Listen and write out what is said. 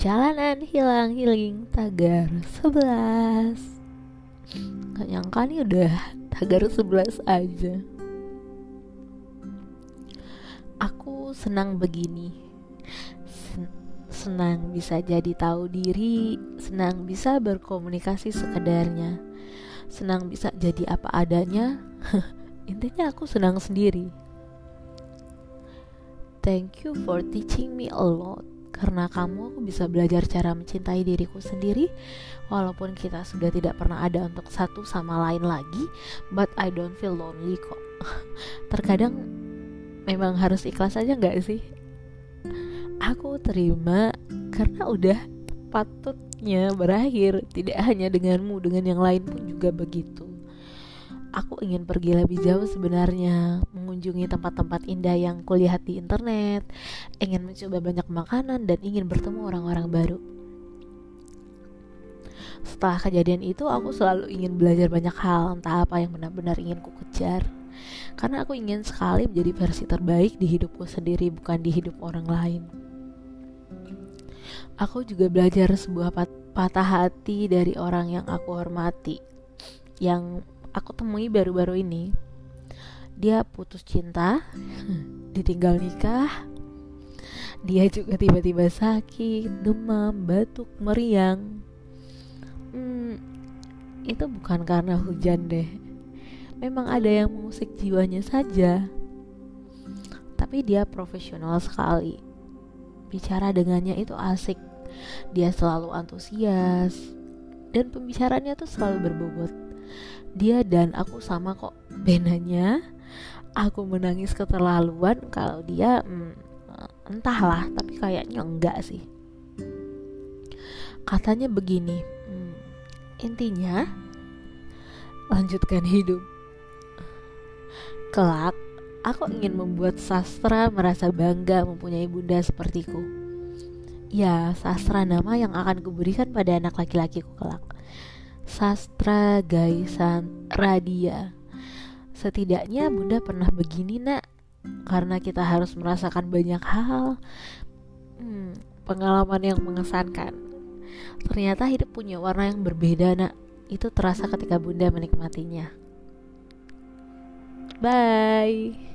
Jalanan hilang healing tagar 11 Gak nyangka nih udah tagar 11 aja. Aku senang begini. Sen- Senang bisa jadi tahu diri Senang bisa berkomunikasi sekedarnya Senang bisa jadi apa adanya. Intinya aku senang sendiri. Thank you for teaching me a lot karena kamu aku bisa belajar cara mencintai diriku sendiri. Walaupun kita sudah tidak pernah ada untuk satu sama lain lagi but I don't feel lonely kok. Terkadang memang harus ikhlas aja nggak sih? Aku terima karena udah patutnya berakhir. Tidak hanya denganmu dengan yang lain pun juga begitu Aku ingin pergi lebih jauh sebenarnya Mengunjungi tempat-tempat indah yang kulihat di internet Ingin mencoba banyak makanan dan ingin bertemu orang-orang baru. Setelah kejadian itu aku selalu ingin belajar banyak hal Entah apa yang benar-benar ingin ku kejar. Karena aku ingin sekali menjadi versi terbaik di hidupku sendiri Bukan di hidup orang lain. Aku juga belajar sebuah pat patah hati dari orang yang aku hormati Yang aku temui baru-baru ini dia putus cinta ditinggal nikah dia juga tiba-tiba sakit demam batuk meriang. Hmm, itu bukan karena hujan deh. Memang ada yang mengusik jiwanya saja. Tapi dia profesional sekali. Bicara dengannya itu asik. Dia selalu antusias. Dan pembicaranya tuh selalu berbobot dia dan aku sama kok. Bedanya aku menangis keterlaluan kalau dia hmm, entahlah tapi kayaknya enggak sih. Katanya begini hmm, intinya lanjutkan hidup. Kelak aku ingin membuat sastra merasa bangga mempunyai bunda sepertiku. Ya sastra nama yang akan kuberikan pada anak laki-lakiku kelak Sastra Gaisan Radia. Setidaknya bunda pernah begini nak. Karena kita harus merasakan banyak hal. Hmm, Pengalaman yang mengesankan. Ternyata hidup punya warna yang berbeda nak. Itu terasa ketika bunda menikmatinya. Bye